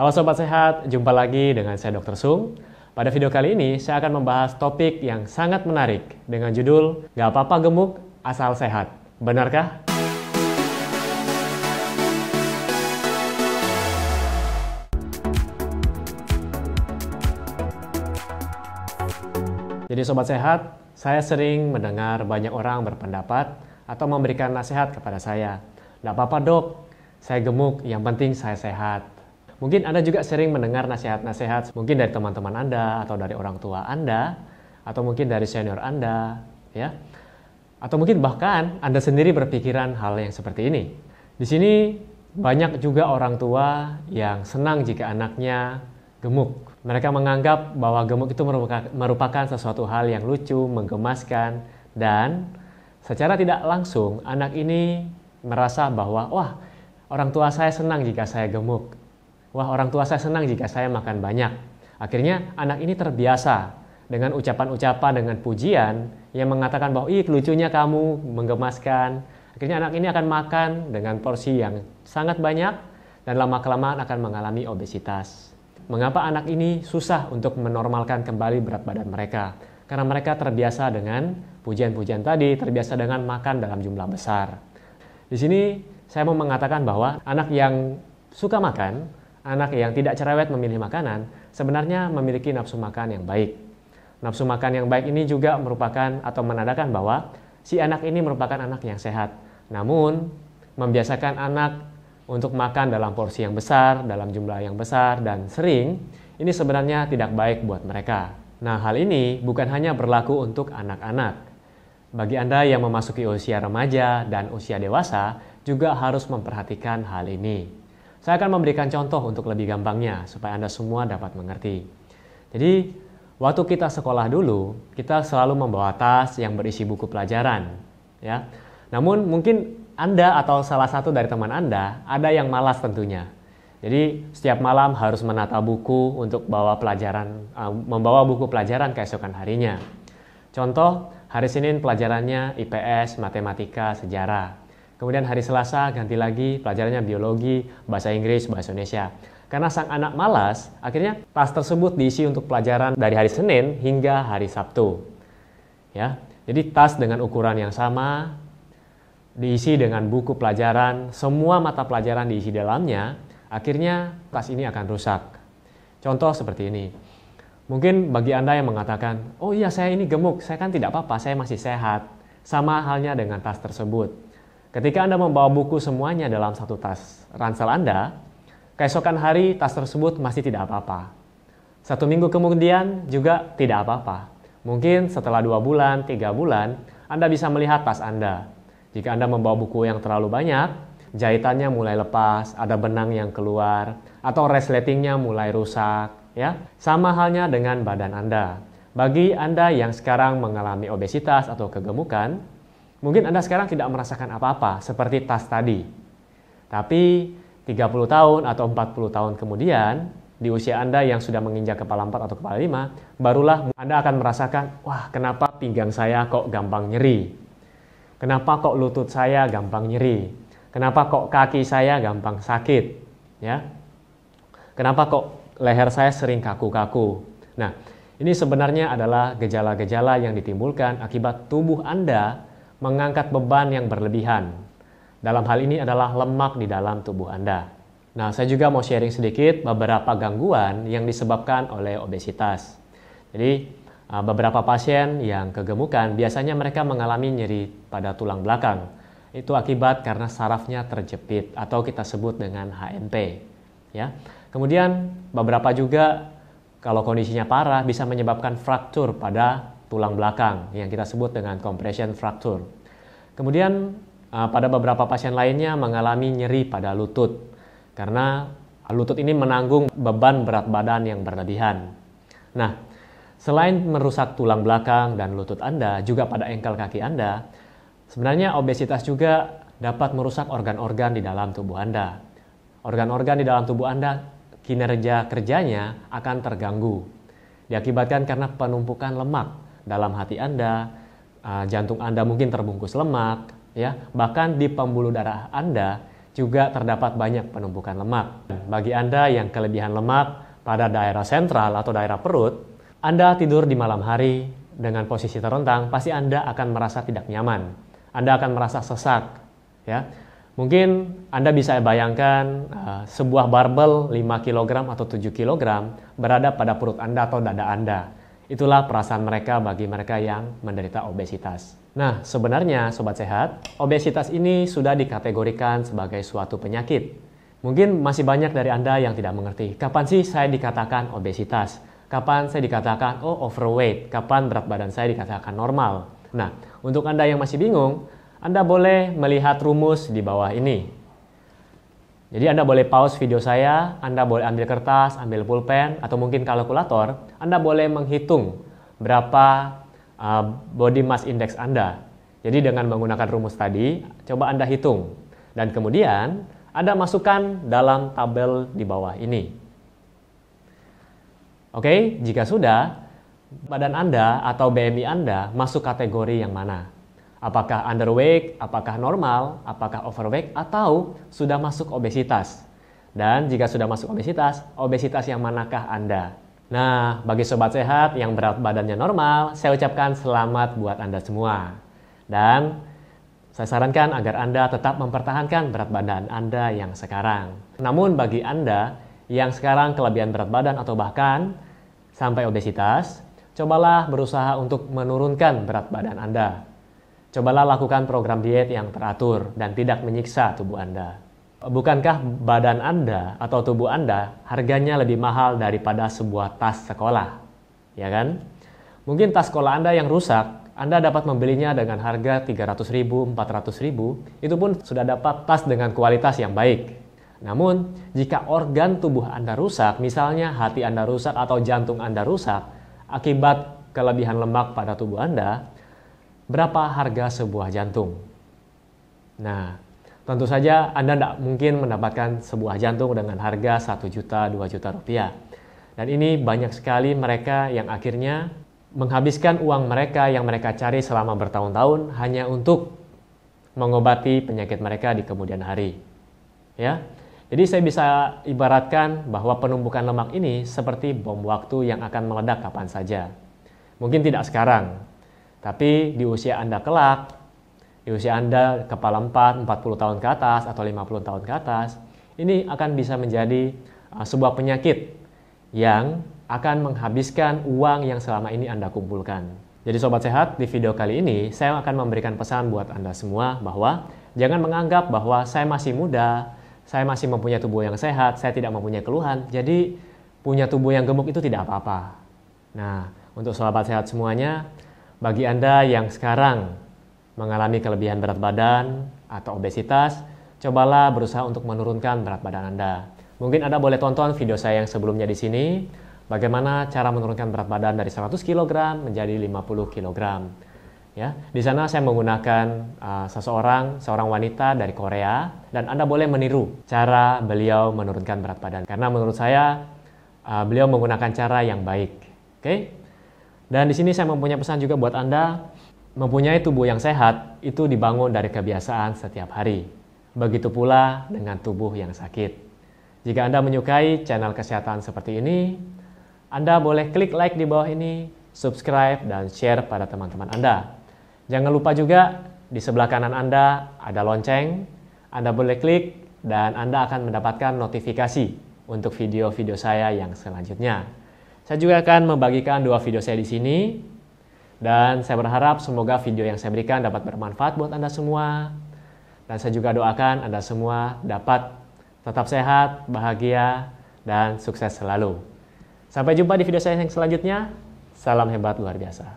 Halo Sobat Sehat, jumpa lagi dengan saya Dr. Sung. Pada video kali ini, saya akan membahas topik yang sangat menarik dengan judul Gak apa-apa gemuk asal sehat. Benarkah? Jadi Sobat Sehat, saya sering mendengar banyak orang berpendapat atau memberikan nasihat kepada saya. Gak apa-apa dok, saya gemuk, yang penting saya sehat. Mungkin Anda juga sering mendengar nasihat-nasihat mungkin dari teman-teman Anda atau dari orang tua Anda atau mungkin dari senior Anda, ya. Atau mungkin bahkan Anda sendiri berpikiran hal yang seperti ini. Di sini banyak juga orang tua yang senang jika anaknya gemuk. Mereka menganggap bahwa gemuk itu merupakan sesuatu hal yang lucu, menggemaskan, dan secara tidak langsung anak ini merasa bahwa wah orang tua saya senang jika saya gemuk. Wah, orang tua saya senang jika saya makan banyak. Akhirnya anak ini terbiasa dengan ucapan-ucapan, dengan pujian yang mengatakan bahwa ih lucunya kamu, menggemaskan. Akhirnya anak ini akan makan dengan porsi yang sangat banyak dan lama-kelamaan akan mengalami obesitas. Mengapa anak ini susah untuk menormalkan kembali berat badan mereka? Karena mereka terbiasa dengan pujian-pujian tadi, terbiasa dengan makan dalam jumlah besar. Di sini saya mau mengatakan bahwa anak yang suka makan anak yang tidak cerewet memilih makanan sebenarnya memiliki nafsu makan yang baik. Nafsu makan yang baik ini juga merupakan atau menandakan bahwa si anak ini merupakan anak yang sehat. Namun, membiasakan anak untuk makan dalam porsi yang besar, dalam jumlah yang besar, dan sering, ini sebenarnya tidak baik buat mereka. Nah, hal ini bukan hanya berlaku untuk anak-anak. Bagi Anda yang memasuki usia remaja dan usia dewasa, juga harus memperhatikan hal ini. Saya akan memberikan contoh untuk lebih gampangnya supaya Anda semua dapat mengerti. Jadi, waktu kita sekolah dulu, kita selalu membawa tas yang berisi buku pelajaran, ya. Namun mungkin Anda atau salah satu dari teman Anda ada yang malas tentunya. Jadi, setiap malam harus menata buku untuk bawa pelajaran uh, membawa buku pelajaran keesokan harinya. Contoh, hari Senin pelajarannya IPS, matematika, sejarah. Kemudian hari Selasa ganti lagi pelajarannya biologi, bahasa Inggris, bahasa Indonesia. Karena sang anak malas, akhirnya tas tersebut diisi untuk pelajaran dari hari Senin hingga hari Sabtu. Ya. Jadi tas dengan ukuran yang sama diisi dengan buku pelajaran, semua mata pelajaran diisi dalamnya, akhirnya tas ini akan rusak. Contoh seperti ini. Mungkin bagi Anda yang mengatakan, "Oh iya, saya ini gemuk, saya kan tidak apa-apa, saya masih sehat." Sama halnya dengan tas tersebut Ketika Anda membawa buku semuanya dalam satu tas ransel Anda, keesokan hari tas tersebut masih tidak apa-apa. Satu minggu kemudian juga tidak apa-apa. Mungkin setelah dua bulan, tiga bulan, Anda bisa melihat tas Anda. Jika Anda membawa buku yang terlalu banyak, jahitannya mulai lepas, ada benang yang keluar, atau resletingnya mulai rusak. Ya, sama halnya dengan badan Anda. Bagi Anda yang sekarang mengalami obesitas atau kegemukan, Mungkin Anda sekarang tidak merasakan apa-apa seperti tas tadi. Tapi 30 tahun atau 40 tahun kemudian, di usia Anda yang sudah menginjak kepala 4 atau kepala 5, barulah Anda akan merasakan, wah kenapa pinggang saya kok gampang nyeri? Kenapa kok lutut saya gampang nyeri? Kenapa kok kaki saya gampang sakit? Ya. Kenapa kok leher saya sering kaku-kaku? Nah, ini sebenarnya adalah gejala-gejala yang ditimbulkan akibat tubuh Anda mengangkat beban yang berlebihan. Dalam hal ini adalah lemak di dalam tubuh Anda. Nah, saya juga mau sharing sedikit beberapa gangguan yang disebabkan oleh obesitas. Jadi, uh, beberapa pasien yang kegemukan biasanya mereka mengalami nyeri pada tulang belakang. Itu akibat karena sarafnya terjepit atau kita sebut dengan HMP. Ya. Kemudian beberapa juga kalau kondisinya parah bisa menyebabkan fraktur pada tulang belakang yang kita sebut dengan compression fracture. Kemudian uh, pada beberapa pasien lainnya mengalami nyeri pada lutut karena lutut ini menanggung beban berat badan yang berlebihan. Nah, selain merusak tulang belakang dan lutut Anda, juga pada engkel kaki Anda, sebenarnya obesitas juga dapat merusak organ-organ di dalam tubuh Anda. Organ-organ di dalam tubuh Anda kinerja kerjanya akan terganggu. Diakibatkan karena penumpukan lemak dalam hati Anda, uh, jantung Anda mungkin terbungkus lemak, ya, bahkan di pembuluh darah Anda juga terdapat banyak penumpukan lemak. Bagi Anda yang kelebihan lemak pada daerah sentral atau daerah perut, Anda tidur di malam hari dengan posisi terentang, pasti Anda akan merasa tidak nyaman. Anda akan merasa sesak, ya. Mungkin Anda bisa bayangkan uh, sebuah barbel 5 kg atau 7 kg berada pada perut Anda atau dada Anda. Itulah perasaan mereka bagi mereka yang menderita obesitas. Nah, sebenarnya sobat sehat, obesitas ini sudah dikategorikan sebagai suatu penyakit. Mungkin masih banyak dari Anda yang tidak mengerti, kapan sih saya dikatakan obesitas? Kapan saya dikatakan oh overweight? Kapan berat badan saya dikatakan normal? Nah, untuk Anda yang masih bingung, anda boleh melihat rumus di bawah ini. Jadi Anda boleh pause video saya, Anda boleh ambil kertas, ambil pulpen, atau mungkin kalkulator. Anda boleh menghitung berapa uh, body mass index Anda. Jadi dengan menggunakan rumus tadi, coba Anda hitung. Dan kemudian Anda masukkan dalam tabel di bawah ini. Oke, jika sudah, badan Anda atau BMI Anda masuk kategori yang mana? Apakah underweight, apakah normal, apakah overweight, atau sudah masuk obesitas. Dan jika sudah masuk obesitas, obesitas yang manakah Anda? Nah, bagi sobat sehat yang berat badannya normal, saya ucapkan selamat buat Anda semua. Dan saya sarankan agar Anda tetap mempertahankan berat badan Anda yang sekarang. Namun bagi Anda yang sekarang kelebihan berat badan atau bahkan sampai obesitas, cobalah berusaha untuk menurunkan berat badan Anda. Cobalah lakukan program diet yang teratur dan tidak menyiksa tubuh Anda. Bukankah badan Anda atau tubuh Anda harganya lebih mahal daripada sebuah tas sekolah? Ya kan? Mungkin tas sekolah Anda yang rusak, Anda dapat membelinya dengan harga 300 ribu, 400 ribu, itu pun sudah dapat tas dengan kualitas yang baik. Namun, jika organ tubuh Anda rusak, misalnya hati Anda rusak atau jantung Anda rusak, akibat kelebihan lemak pada tubuh Anda, berapa harga sebuah jantung. Nah, tentu saja Anda tidak mungkin mendapatkan sebuah jantung dengan harga 1 juta, 2 juta rupiah. Dan ini banyak sekali mereka yang akhirnya menghabiskan uang mereka yang mereka cari selama bertahun-tahun hanya untuk mengobati penyakit mereka di kemudian hari. Ya. Jadi saya bisa ibaratkan bahwa penumpukan lemak ini seperti bom waktu yang akan meledak kapan saja. Mungkin tidak sekarang, tapi di usia Anda kelak, di usia Anda kepala 4, 40 tahun ke atas atau 50 tahun ke atas, ini akan bisa menjadi uh, sebuah penyakit yang akan menghabiskan uang yang selama ini Anda kumpulkan. Jadi sobat sehat, di video kali ini saya akan memberikan pesan buat Anda semua bahwa jangan menganggap bahwa saya masih muda, saya masih mempunyai tubuh yang sehat, saya tidak mempunyai keluhan. Jadi punya tubuh yang gemuk itu tidak apa-apa. Nah, untuk sobat sehat semuanya, bagi Anda yang sekarang mengalami kelebihan berat badan atau obesitas, cobalah berusaha untuk menurunkan berat badan Anda. Mungkin Anda boleh tonton video saya yang sebelumnya di sini, bagaimana cara menurunkan berat badan dari 100 kg menjadi 50 kg. Ya, di sana saya menggunakan uh, seseorang, seorang wanita dari Korea, dan Anda boleh meniru cara beliau menurunkan berat badan. Karena menurut saya uh, beliau menggunakan cara yang baik. Oke, okay? Dan di sini saya mempunyai pesan juga buat Anda, mempunyai tubuh yang sehat itu dibangun dari kebiasaan setiap hari. Begitu pula dengan tubuh yang sakit. Jika Anda menyukai channel kesehatan seperti ini, Anda boleh klik like di bawah ini, subscribe, dan share pada teman-teman Anda. Jangan lupa juga di sebelah kanan Anda ada lonceng, Anda boleh klik dan Anda akan mendapatkan notifikasi untuk video-video saya yang selanjutnya. Saya juga akan membagikan dua video saya di sini. Dan saya berharap semoga video yang saya berikan dapat bermanfaat buat Anda semua. Dan saya juga doakan Anda semua dapat tetap sehat, bahagia, dan sukses selalu. Sampai jumpa di video saya yang selanjutnya. Salam hebat luar biasa.